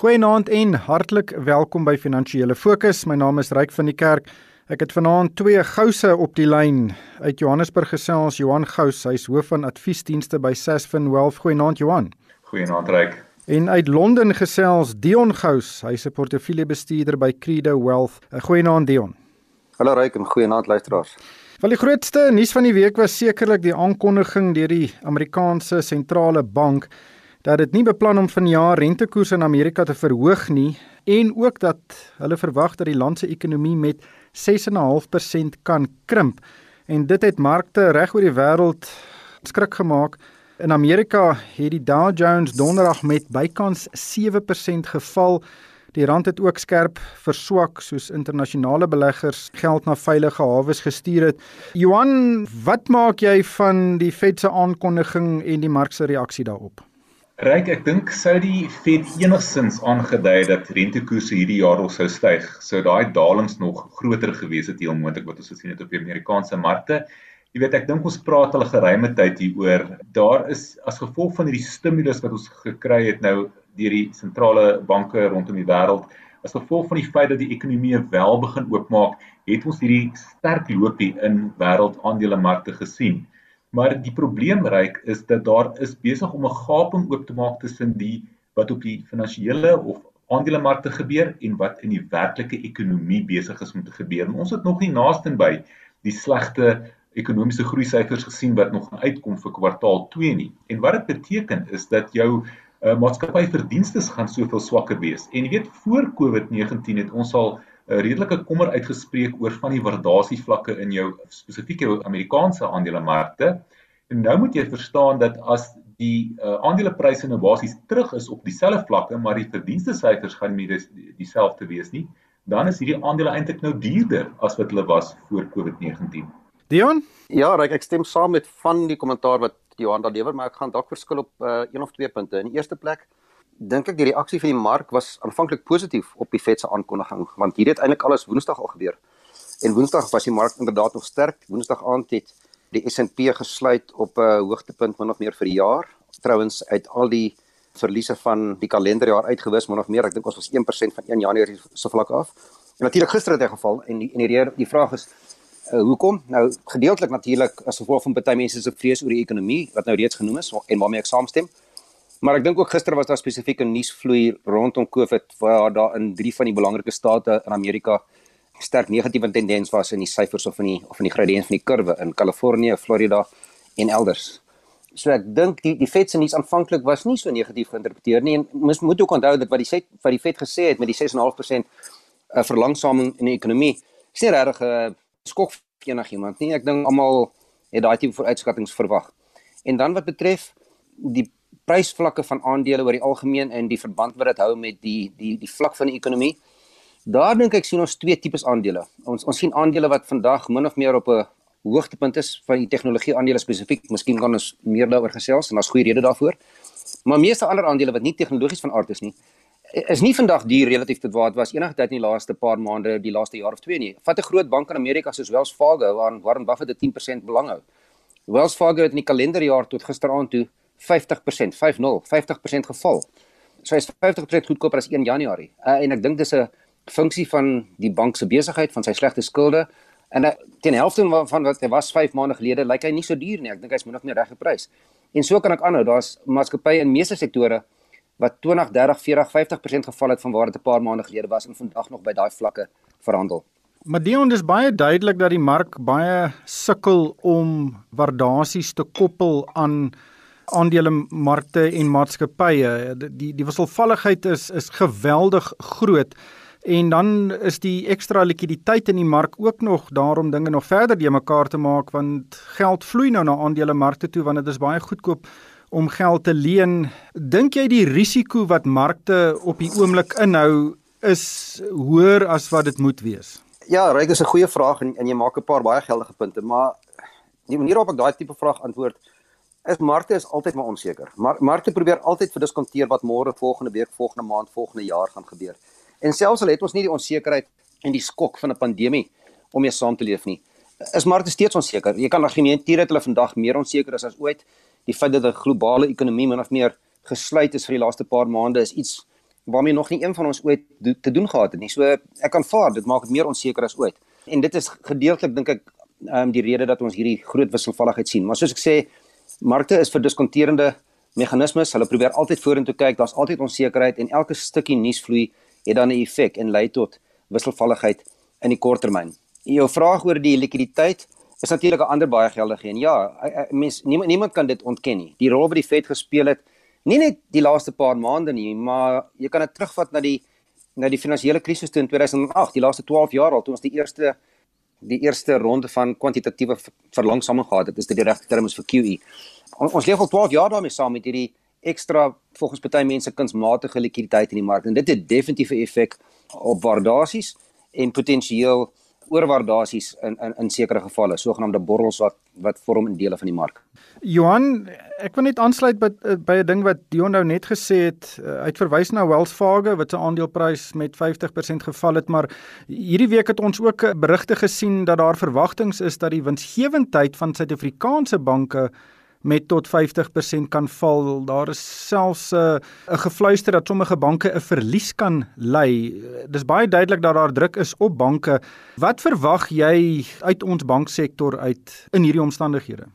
Goeienaand en hartlik welkom by Finansiële Fokus. My naam is Ryk van die Kerk. Ek het vanaand twee gouse op die lyn uit Johannesburg gesels. Johan Gous, hy's hoof van adviesdienste by Sasfin Wealth. Goeienaand Johan. Goeienaand Ryk. En uit Londen gesels Dion Gous. Hy's 'n portefeuljebestuurder by Credo Wealth. Goeienaand Dion. Hallo Ryk en goeienaand luisteraars. Wel die grootste nuus van die week was sekerlik die aankondiging deur die Amerikaanse sentrale bank dat dit nie beplan om vanjaar rentekoerse in Amerika te verhoog nie en ook dat hulle verwag dat die land se ekonomie met 6.5% kan krimp. En dit het markte reg oor die wêreld skrik gemaak. In Amerika het die Dow Jones donderdag met bykans 7% geval. Die rand het ook skerp verswak soos internasionale beleggers geld na veilige hawes gestuur het. Johan, wat maak jy van die Fed se aankondiging en die mark se reaksie daarop? Ryk, ek dink sou die Fed enigstens aangedui dat rentekoerse hierdie jaar nog sou styg, sou daai dalings nog groter gewees het hier onmoontlik wat ons gesien het op die Amerikaanse markte. Jy weet, ek dink ons praat al 'n geruime tyd hieroor. Daar is as gevolg van hierdie stimulus wat ons gekry het nou deur die sentrale banke rondom die wêreld, as gevolg van die feit dat die ekonomie wel begin oopmaak, het ons hierdie sterk loopie in wêreldaandelemarkte gesien. Maar die probleem reik is dat daar is besig om 'n gaping oop te maak tussen die wat op die finansiële of aandelemarkte gebeur en wat in die werklike ekonomie besig is om te gebeur. En ons het nog nie naaste by die slegte ekonomiese groei syfers gesien wat nog uitkom vir kwartaal 2 nie. En wat dit beteken is dat jou uh, maatskappy verdienstes gaan soveel swakker wees. En jy weet voor COVID-19 het ons al redelike kommer uitgespreek oor van die waardasievlakke in jou spesifiek jou Amerikaanse aandelemarkte. En nou moet jy verstaan dat as die uh, aandelepryse nou basies terug is op dieselfde vlakke, maar die verdienste syfers gaan nie dieselfde wees nie, dan is hierdie aandele eintlik nou duurder as wat hulle was voor COVID-19. Dion? Ja, Ryk, ek stem saam met van die kommentaar wat Johan daar lewer, maar ek gaan dalk verskil op uh, een of twee punte. In die eerste plek, dink ek die reaksie van die mark was aanvanklik positief op die Fed se aankondiging want hier het eintlik alles Woensdag al gebeur. En Woensdag was die mark inderdaad nog sterk. Woensdag aand het die S&P gesluit op 'n uh, hoogtepunt min of meer vir die jaar. Trouwens uit al die verliese van die kalenderjaar uitgewis min of meer, ek dink ons was 1% van 1 Januarie se vlak af. En natuurlik gister het hy geval en die en die, die vraag is uh, hoekom? Nou gedeeltelik natuurlik as gevolg van baie mense se vrees oor die ekonomie wat nou reeds genoem is en waarmee ek saamstem. Maar ek dink ook gister was daar spesifieke nuusvloei rondom COVID waar daar in drie van die belangrike state in Amerika sterk negatiewe tendens was in die syfers of in die of in die gradiënt van die kurwe in Kalifornië, Florida en elders. So ek dink die die Fed se nuus aanvanklik was nie so negatief geïnterpreteer nie en mens moet ook onthou dat wat die Fed wat die Fed gesê het met die 6.5% 'n uh, verlangsaming in die ekonomie is nie regtig 'n uh, skok vir enigiemand nie. Ek dink almal het daai tipe vooruitskattinge verwag. En dan wat betref die prysvlakke van aandele oor die algemeen en die verband wat dit hou met die die die vlak van die ekonomie. Daar dink ek sien ons twee tipes aandele. Ons ons sien aandele wat vandag min of meer op 'n hoogtepunt is van die tegnologie aandele spesifiek. Miskien kan ons meer daaroor gesels en daar's goeie redes daarvoor. Maar meeste ander aandele wat nie tegnologies van aard is nie, is nie vandag duur relatief tot wat was enige tyd in die laaste paar maande, die laaste jaar of twee nie. Vat 'n groot bank in Amerika soos Wells Fargo waar Warren Buffett 'n 10% belang hou. Wells Fargo het in die kalenderjaar tot gisteraand toe 50%, 50, 50% geval. So hy's 50% goedkoper as 1 Januarie. Uh, en ek dink dis 'n funksie van die bank se besigheid, van sy slegte skulde. En uh, teen helfte van wat hy was 5 maande gelede, lyk hy nie so duur nie. Ek dink hy's min of meer reg geprys. En so kan ek aanhou, daar's maatskappye in meeste sektore wat 20, 30, 40, 50% geval het van waar dit 'n paar maande gelede was en vandag nog by daai vlakke verhandel. Maar Dion is baie duidelik dat die mark baie sukkel om waardasies te koppel aan aandelemarkte en maatskappye. Die die wisselvalligheid is is geweldig groot. En dan is die ekstra likwiditeit in die mark ook nog daarom dinge nog verder die mekaar te maak want geld vloei nou na aandelemarkte toe want dit is baie goedkoop om geld te leen. Dink jy die risiko wat markte op die oomblik inhou is hoër as wat dit moet wees? Ja, Ryk is 'n goeie vraag en, en jy maak 'n paar baie geldige punte, maar die manier waarop ek daai tipe vraag antwoord is markte is altyd maar onseker. Maar markte probeer altyd verdiskonteer wat môre, volgende week, volgende maand, volgende jaar gaan gebeur. En selfs al het ons nie die onsekerheid en die skok van 'n pandemie om mee saam te leef nie, is markte steeds onseker. Jy kan argumenteer dat hulle vandag meer onseker is as ooit. Die feit dat 'n globale ekonomie min of meer gesluit is vir die laaste paar maande is iets waarmee nog nie een van ons ooit do te doen gehad het nie. So ek aanvaar dit maak dit meer onseker as ooit. En dit is gedeeltelik dink ek ehm um, die rede dat ons hierdie groot wisselvalligheid sien. Maar soos ek sê, markte is vir diskonterende meganismes. Hulle probeer altyd vorentoe kyk. Daar's altyd onsekerheid en elke stukkie nuusvloei het dan 'n effek en lei tot wisselvalligheid in die korttermyn. Jou vraag oor die likwiditeit is natuurlik 'n ander baie geldige een. Ja, mens niemand niemand kan dit ontken nie. Die rol wat die Fed gespeel het, nie net die laaste paar maande nie, maar jy kan dit terugvat na die na die finansiële krisis in 2008, die laaste 12 jaar al toe ons die eerste die eerste ronde van kwantitatiewe verlangsaming gehad het. Dit is die regte term is vir QE. On, ons leef al 12 jaar daarmee saam met hierdie ekstra volgens party mense kunsmatige likwiditeit in die mark en dit het definitief 'n effek op waardasies en potensieel oorwaardasies in in in sekere gevalle, sogenaamde borrels wat wat vorm in dele van die mark. Johan, ek wil net aansluit by by 'n ding wat Dion nou net gesê het. Uh, hy het verwys na Wells Fargo wat se aandeleprys met 50% geval het, maar hierdie week het ons ook berigte gesien dat daar verwagtinge is dat die winsgewendheid van Suid-Afrikaanse banke met tot 50% kan val. Daar is selfs 'n uh, gefluister dat sommige banke 'n verlies kan ly. Dis baie duidelik dat daar druk is op banke. Wat verwag jy uit ons banksektor uit in hierdie omstandighede?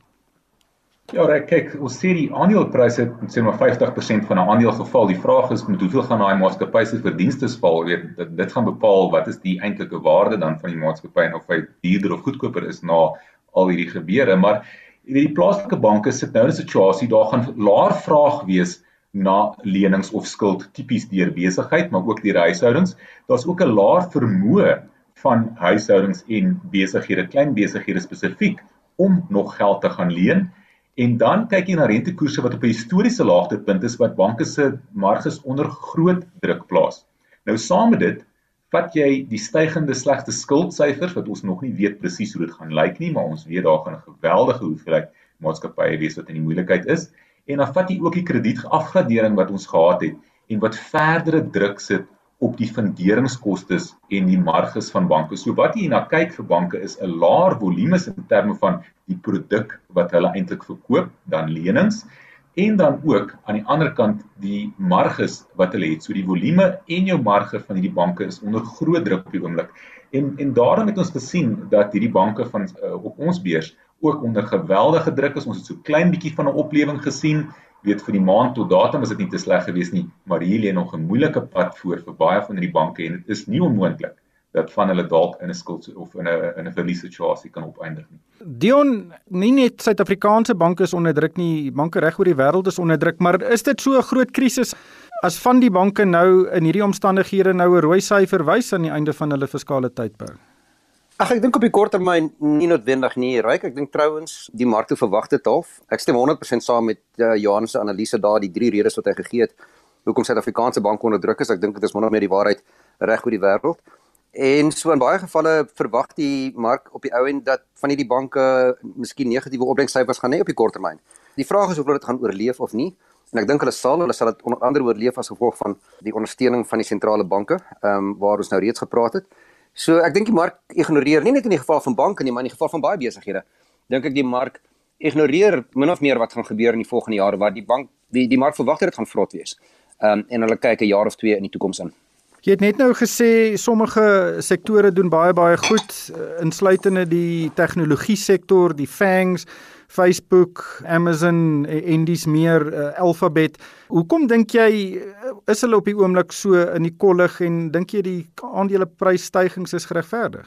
Ja, reg, kyk, ons sien die aandelepryse sê maar 50% van 'n aandeel geval. Die vraag is met hoeveel gaan daai maatskappy se verdienste val? Jy weet, dit, dit gaan bepaal wat is die eintlike waarde dan van die maatskappy en of hy duurder of goedkoper is na al hierdie gebeure, maar jy weet die plaaslike banke sit nou in 'n situasie daar gaan laer vraag wees na lenings of skuld tipies deur besigheid maar ook deur huishoudings. Daar's ook 'n laer vermoë van huishoudings en besighede klein besighede spesifiek om nog geld te gaan leen. En dan kyk jy na rentekoerse wat op 'n historiese laagtepunt is wat banke se marges onder groot druk plaas. Nou saam met dit vat jy die stygende slegte skuldsyfers wat ons nog nie weet presies hoe dit gaan lyk nie, maar ons weet daar gaan 'n geweldige hoeveelheid maatskappye wees wat in die moeilikheid is en dan vat jy ook die kredietafgradering wat ons gehad het en wat verdere druk sit op die funderingskoste en die marges van banke. So wat jy na kyk vir banke is 'n laer volume in terme van die produk wat hulle eintlik verkoop, dan lenings en dan ook aan die ander kant die marges wat hulle het. So die volume en jou marge van hierdie banke is onder groot druk op die oomblik. En en daarom het ons gesien dat hierdie banke van uh, op ons beurs ook onder geweldige druk is. Ons het so klein bietjie van 'n oplewing gesien. Weet vir die maand tot datum was dit nie te sleg geweest nie, maar hier lê nog 'n moeilike pad voor vir baie van hierdie banke en dit is nie onmoontlik dat van hulle dalk in 'n skuld of in 'n in 'n verliessituasie kan opeindig nie. Dion, nie net Suid-Afrikaanse banke is onder druk nie, banke reg oor die wêreld is onder druk, maar is dit so 'n groot krisis as van die banke nou in hierdie omstandighede nou 'n rooi syfer wys aan die einde van hulle fiskale tydperk? Ag ek dink op die kort termyn nie noodwendig nie, Ryk. Ek dink trouens die markte verwag dit half. Ek stem 100% saam met uh, Johan se analise daar, die drie redes wat hy gegee het hoekom Suid-Afrikaanse banke onder druk is. Ek dink dit is maar meer die waarheid reg oor die wêreld. En so in baie gevalle verwag die mark op die ou end dat van hierdie banke miskien negatiewe opbrengssyfers gaan hê op die kort termyn. Die vraag is of hulle dit gaan oorleef of nie. En ek dink hulle sal, hulle sal dit onder andere oorleef as gevolg van die ondersteuning van die sentrale banke, ehm um, waar ons nou reeds gepraat het. So ek dink die mark ignoreer nie net in die geval van banke nie, maar in die geval van baie besighede. Dink ek die mark ignoreer min of meer wat gaan gebeur in die volgende jare waar die bank die die mark verwag dat dit gaan vrot wees. Ehm um, en hulle kyk 'n jaar of 2 in die toekoms in. Jy het net nou gesê sommige sektore doen baie baie goed, eh, insluitende die tegnologie sektor, die FANGs, Facebook, Amazon en dis meer uh, Alphabet. Hoekom dink jy eh, is hulle op die oomblik so in die kollig en dink jy die aandeleprysstygings is geregverdig?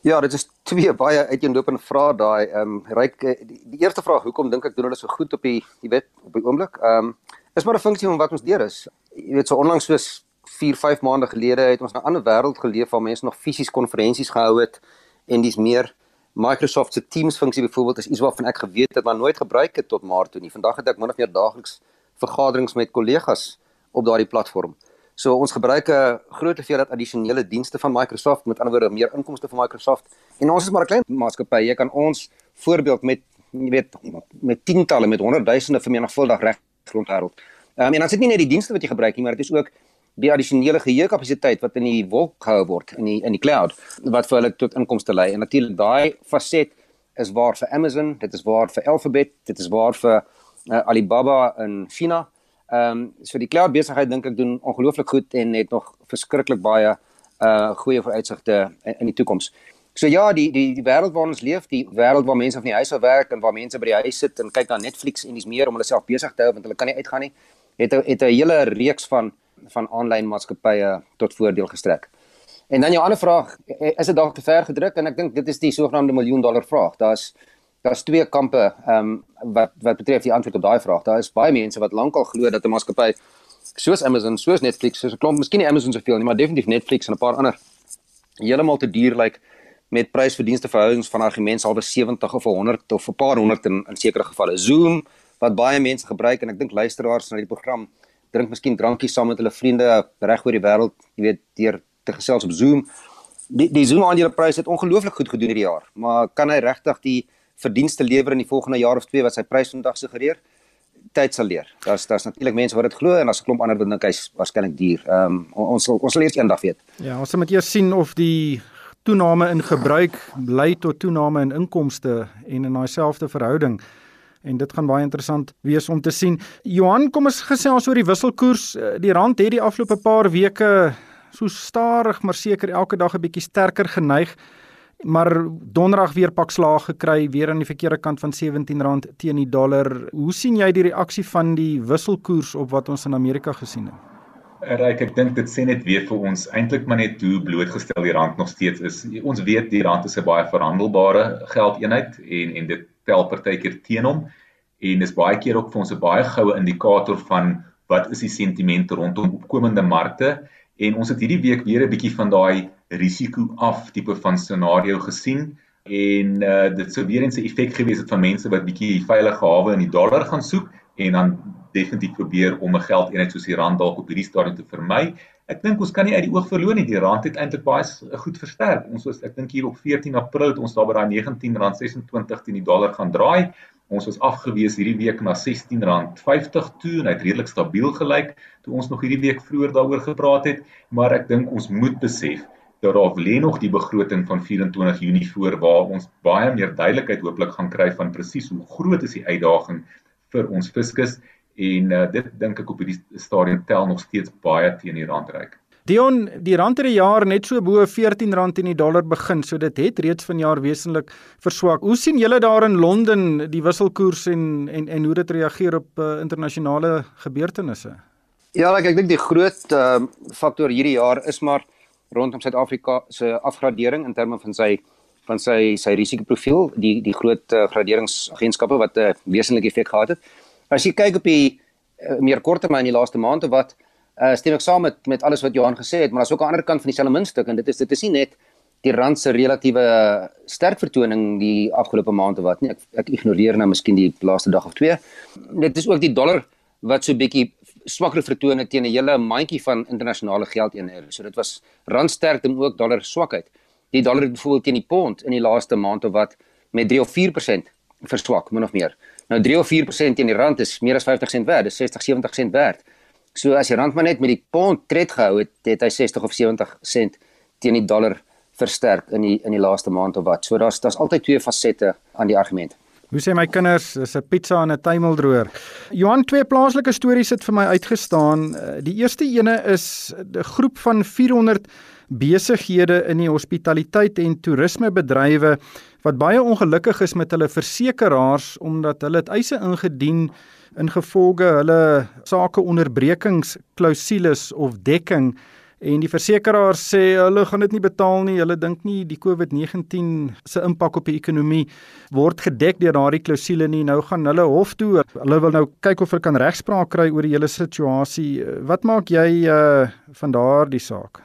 Ja, dit is twee baie uiteenlopende vrae daai. Ehm um, ryk die, die eerste vraag, hoekom dink ek doen hulle so goed op die jy weet op die oomblik? Ehm um, is maar 'n funksie van wat ons deur is. Jy weet so onlangs soos 4, 5 maande gelede het ons 'n ander wêreld geleef waar mense nog fisies konferensies gehou het en dis meer Microsoft se Teams funksie byvoorbeeld is iets waarvan ek geweet het maar nooit gebruik het tot maar toe nie. Vandag het ek min of meer daagliks vergaderings met kollegas op daardie platform. So ons gebruik 'n groot hoeveelheid addisionele dienste van Microsoft, met ander woorde meer inkomste van Microsoft. En ons is maar 'n klein maatskappy. Jy kan ons voorbeeld met jy weet met tientalle met honderdduisende vermenigvuldig reg rond wêreld. Ehm um, en dan sit nie net die dienste wat jy gebruik nie, maar dit is ook die addisionele geheuekapasiteit wat in die wolk gehou word in die in die cloud wat vir hulle tot inkomste lei en natuurlik daai faset is waar vir Amazon, dit is waar vir Alphabet, dit is waar vir uh, Alibaba in China. Ehm um, so die cloud besigheid dink ek doen ongelooflik goed en het nog verskriklik baie uh goeie vooruitsigte in, in die toekoms. So ja, die die die wêreld waarin ons leef, die wêreld waar mense van die huis af werk en waar mense by die huis sit en kyk na Netflix en dis meer om hulle self besig te hou want hulle kan nie uitgaan nie, het het 'n hele reeks van van aanlyn maatskappye tot voordeel gestrek. En dan jou ander vraag, is dit dalk te ver gedruk en ek dink dit is die sogenaamde miljoen dollar vraag. Daar's daar's twee kampe ehm um, wat wat betref die antwoord op daai vraag. Daar is baie mense wat lankal glo dat 'n maatskappy soos Amazon, soos Netflix, soos 'n klomp, miskien nie Amazon soveel nie, maar definitief Netflix en 'n paar ander heeltemal te duur lyk like, met prys-verdienste verhoudings van argumente albe 70 of 100 of 'n paar honderd in in sekere gevalle. Zoom wat baie mense gebruik en ek dink luisteraars na die program drink miskien drankies saam met hulle vriende reg oor die wêreld, jy weet, deur te gesels op Zoom. Die die Zoom aandelepryse het ongelooflik goed gedoen hierdie jaar, maar kan hy regtig die verdienste lewer in die volgende jaar of twee wat sy prys vandag suggereer? tyd sal leer. Daar's daar's natuurlik mense wat dit glo en daar's 'n klomp ander wat dink hy's waarskynlik duur. Ehm um, ons sal ons sal eers eendag weet. Ja, ons moet eers sien of die toename in gebruik lei tot toename in inkomste en in daai selfde verhouding. En dit gaan baie interessant wees om te sien. Johan, kom ons gesels oor die wisselkoers. Eh, die rand het die afgelope paar weke so stadig maar seker elke dag 'n bietjie sterker geneig maar donderdag weer pak slaag gekry weer aan die verkeerde kant van R17 teen die dollar. Hoe sien jy die reaksie van die wisselkoers op wat ons in Amerika gesien het? Ryk, ek dink dit sê net weer vir ons eintlik maar net hoe blootgestel die rand nog steeds is. Ons weet die rand is 'n baie verhandelbare geldeenheid en en dit tel partykeer teen hom en dis baie keer ook vir ons 'n baie goue indikator van wat is die sentiment rondom opkomende markte en ons het hierdie week weer 'n bietjie van daai risiko af tipe van scenario gesien en uh, dit sou weer eens 'n effek gewees het van mense wat bietjie veilige hawe in die dollar gaan soek en dan definitief probeer om 'n geldeenheid soos die rand dalk op hierdie stadium te vermy. Ek dink ons kan nie uit die oog verloor nie die rand het eintlik baie goed versterk. Ons was ek dink hier op 14 April het ons daar by daai R19.26 teen die dollar gaan draai. Ons was afgewees hierdie week na R16.50 toe en hy het redelik stabiel gelyk toe ons nog hierdie week vroeër daaroor gepraat het, maar ek dink ons moet besef dat daar lê nog die begroting van 24 Junie voor waar ons baie meer duidelikheid hooplik gaan kry van presies hoe groot is die uitdaging vir ons fiskus en uh, dit dink ek op hierdie stadium tel nog steeds baie teen die randryk. Dion, die rand het die jaar net so bo R14 in die dollar begin, so dit het reeds vanjaar wesentlik verswak. Hoe sien julle daar in Londen die wisselkoers en en en hoe dit reageer op uh, internasionale gebeurtenisse? Ja, ek, ek dink die groot uh, faktor hierdie jaar is maar rondom Suid-Afrika se afgradering in terme van sy van sy sy risikoprofiel, die die groot uh, graderingsagentskappe wat 'n uh, wesenlike effek gehad het. As jy kyk op die uh, meer korttermyn die laaste maande wat uh, stem ek saam met met alles wat Johan gesê het, maar daar's ook 'n ander kant van dieselfde muntstuk en dit is dit is nie net die rand se relatiewe sterk vertoning die afgelope maande wat nie ek, ek ignoreer nou miskien die laaste dag of twee. Dit is ook die dollar wat so bietjie swakker vertone teen 'n hele mandjie van internasionale geldeenhede. So dit was randsterkte en ook dollar swakheid. Die dollar het byvoorbeeld teen die pond in die laaste maand of wat met 3 of 4% verswak, min of meer. Nou 3 of 4% teen die rand is meer as 50 sent werd, dis 60 70 sent werd. So as die rand maar net met die pond tred gehou het, het hy 60 of 70 sent teen die dollar versterk in die in die laaste maand of wat. So daar's daar's altyd twee fasette aan die argument. Hoe sê my kinders, is 'n pizza en 'n tuimeldroër. Johan twee plaaslike stories het vir my uitgestaan. Eh, die eerste ene is 'n groep van 400 besighede in die hospitaliteit en toerismebedrywe wat baie ongelukkig is met hulle versekerings omdat hulle het eise ingedien ingevolge hulle sake onderbrekingsklausules of dekking En die versekeraars sê hulle gaan dit nie betaal nie. Hulle dink nie die COVID-19 se impak op die ekonomie word gedek deur daardie klousule nie. Nou gaan hulle hof toe. Hulle wil nou kyk of hulle kan regspraak kry oor die hele situasie. Wat maak jy uh van daardie saak?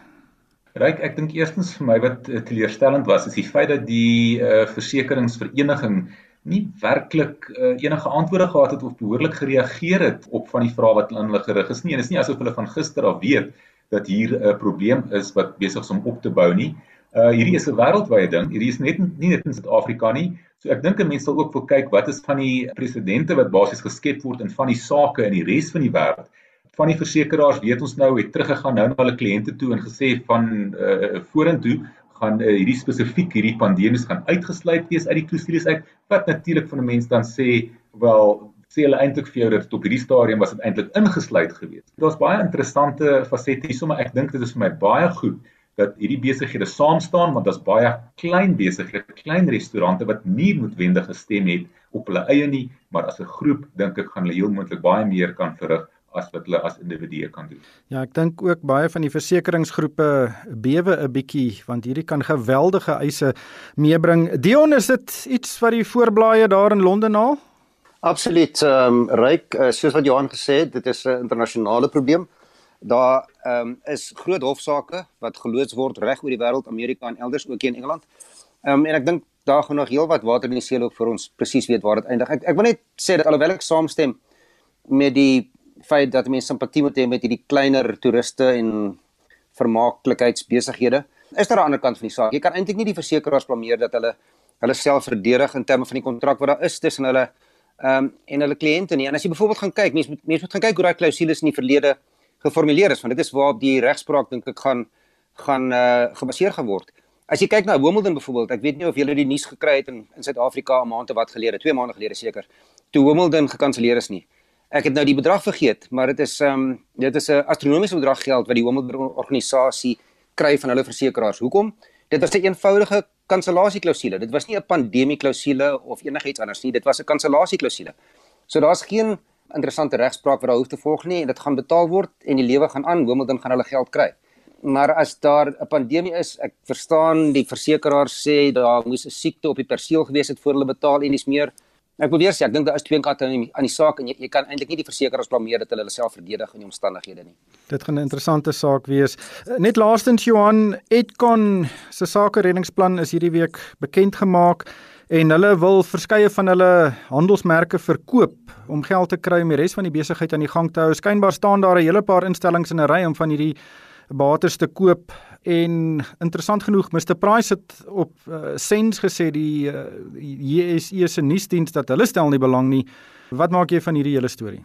Ryk, ek dink eerstens vir my wat uh, teleurstellend was is die feit dat die uh versekeringsvereniging nie werklik uh, enige antwoorde gehad het of behoorlik gereageer het op van die vrae wat hulle gerig is nie. En dit is nie asof hulle van gister af weet dat hier 'n probleem is wat besig is om op te bou nie. Uh hierdie is 'n wêreldwye ding. Hierdie is net nie net in Suid-Afrika nie. So ek dink 'n mens sal ook wil kyk wat is van die presidente wat basies geskep word in van die sake in die res van die wêreld. Van die versekerings weet ons nou het teruggegaan nou na hulle kliënte toe en gesê van uh vorentoe gaan uh, hierdie spesifiek hierdie pandemies gaan uitgesluit wees uit die klousules uit wat natuurlik van 'n mens dan sê wel sê hulle eintlik vir jou dat op hierdie stadium was dit eintlik ingesluit geweest. Daar's baie interessante fasette hierso, maar ek dink dit is vir my baie goed dat hierdie besighede saam staan want daar's baie klein besighede, klein restaurante wat nie noodwendig gestem het op hulle eie nie, maar as 'n groep dink ek gaan hulle heel moontlik baie meer kan verrig as wat hulle as individue kan doen. Ja, ek dink ook baie van die versekeringsgroepe bewe 'n bietjie want hierdie kan geweldige eise meebring. Dion, is dit iets wat die voorblaaie daar in Londen haal? Absoluut. Ehm um, ryk uh, soos wat Johan gesê het, dit is 'n internasionale probleem. Daar ehm um, is groot hofsaake wat geloods word reg oor die wêreld, Amerika en elders ook hier in Engeland. Ehm um, en ek dink daar gaan nog heelwat water in die see loop vir ons presies weet waar dit eindig. Ek ek wil net sê dat alhoewel ek saamstem met die feit dat mense simpatie moet hê met hierdie kleiner toeriste en vermaaklikheidsbesighede. Is daar 'n ander kant van die saak? Jy kan eintlik nie die versekeraars blameer dat hulle hulle self verdedig in terme van die kontrak wat daar is tussen hulle ehm um, en hulle kliënte nie. En as jy byvoorbeeld gaan kyk, mense moet mense moet gaan kyk hoe daai klousules in die verlede geformuleer is, want dit is waarop die regspraak dink ek gaan gaan uh gebaseer geword. As jy kyk na Wimbledon byvoorbeeld, ek weet nie of julle die nuus gekry het in in Suid-Afrika 'n maand of wat gelede, 2 maande gelede seker, toe Wimbledon gekanselleer is nie. Ek het nou die bedrag vergeet, maar dit is ehm um, dit is 'n astronomiese bedrag geld wat die Wimbledon organisasie kry van hulle versekerings. Hoekom? Dit was 'n een eenvoudige kansellasieklausule. Dit was nie 'n pandemieklausule of enigiets anders nie. Dit was 'n kansellasieklausule. So daar's geen interessante regspraak wat daar hoef te volg nie en dit gaan betaal word en die lewe gaan aan. Wimbledon gaan hulle geld kry. Maar as daar 'n pandemie is, ek verstaan die versekeraars sê daar moes 'n siekte op die perseel gewees het voor hulle betaal en dis meer Ek wil weer sê ek dink daar is twee kante aan die aan die saak en jy, jy kan eintlik nie die versekerings blameer dat hulle hulle self verdedig in die omstandighede nie. Dit gaan 'n interessante saak wees. Net laastens Johan Edcon se sake reddingsplan is hierdie week bekend gemaak en hulle wil verskeie van hulle handelsmerke verkoop om geld te kry om die res van die besigheid aan die gang te hou. Skynbaar staan daar 'n hele paar instellings in 'n ry om van hierdie bates te koop en interessant genoeg Mr Price het op uh, Sens gesê die uh, JSE se nuusdiens dat hulle stel nie belang nie. Wat maak jy van hierdie hele storie?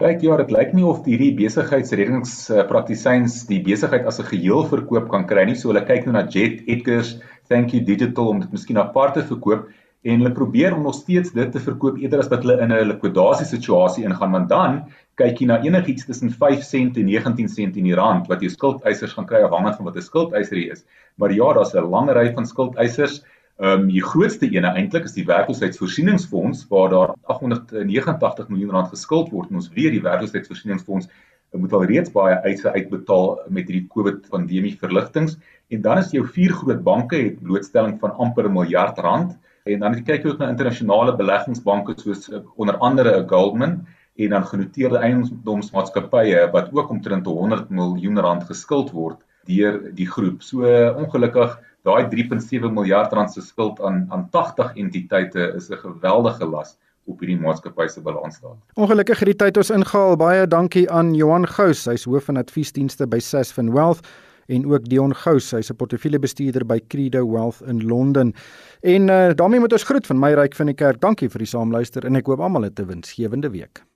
Ryk ja, dit lyk nie of hierdie besigheidsreddingspraktisyns die besigheid as 'n geheel verkoop kan kry nie. So hulle kyk nou na Jet Edgars, Thank You Digital om dit miskien apart te verkoop en hulle probeer om nog steeds dit te verkoop eerder as wat hulle in 'n likwidasie situasie ingaan want dan kyk jy na enigiets tussen 5 sent en 19 sent in die rand wat jy skuldeisers gaan kry afhangend van wat 'n skuldeiser is. Maar ja, daar's 'n lang ry van skuldeisers. Ehm um, die grootste ene eintlik is die werkloosheidsvoorsieningsfonds waar daar 889 miljoen rand geskuld word en ons weet die werkloosheidsvoorsieningsfonds moet al reeds baie eise uitbetaal met hierdie COVID pandemie verligtings en dan is jou vier groot banke het blootstelling van amper 'n miljard rand En dan kyk jy ook na internasionale beleggingsbanke soos eh, onder andere Goldman en dan genoteerde eiendomsmaatskappye wat ook omtrent 100 miljoen rand geskuld word deur die groep. So ongelukkig daai 3.7 miljard rand se skuld aan aan 80 entiteite is 'n geweldige las op hierdie maatskappy se balansstaat. Ongelukkig het die tyd ons ingehaal. Baie dankie aan Johan Gous, hy's hoof van adviesdienste by Sasfin Wealth en ook Dion Gous, hy's 'n portefeuljebestuurder by Credo Wealth in Londen. En uh, daarmee moet ons groet van my ryk van die kerk. Dankie vir die saamluister en ek hoop almal het 'n winsgewende week.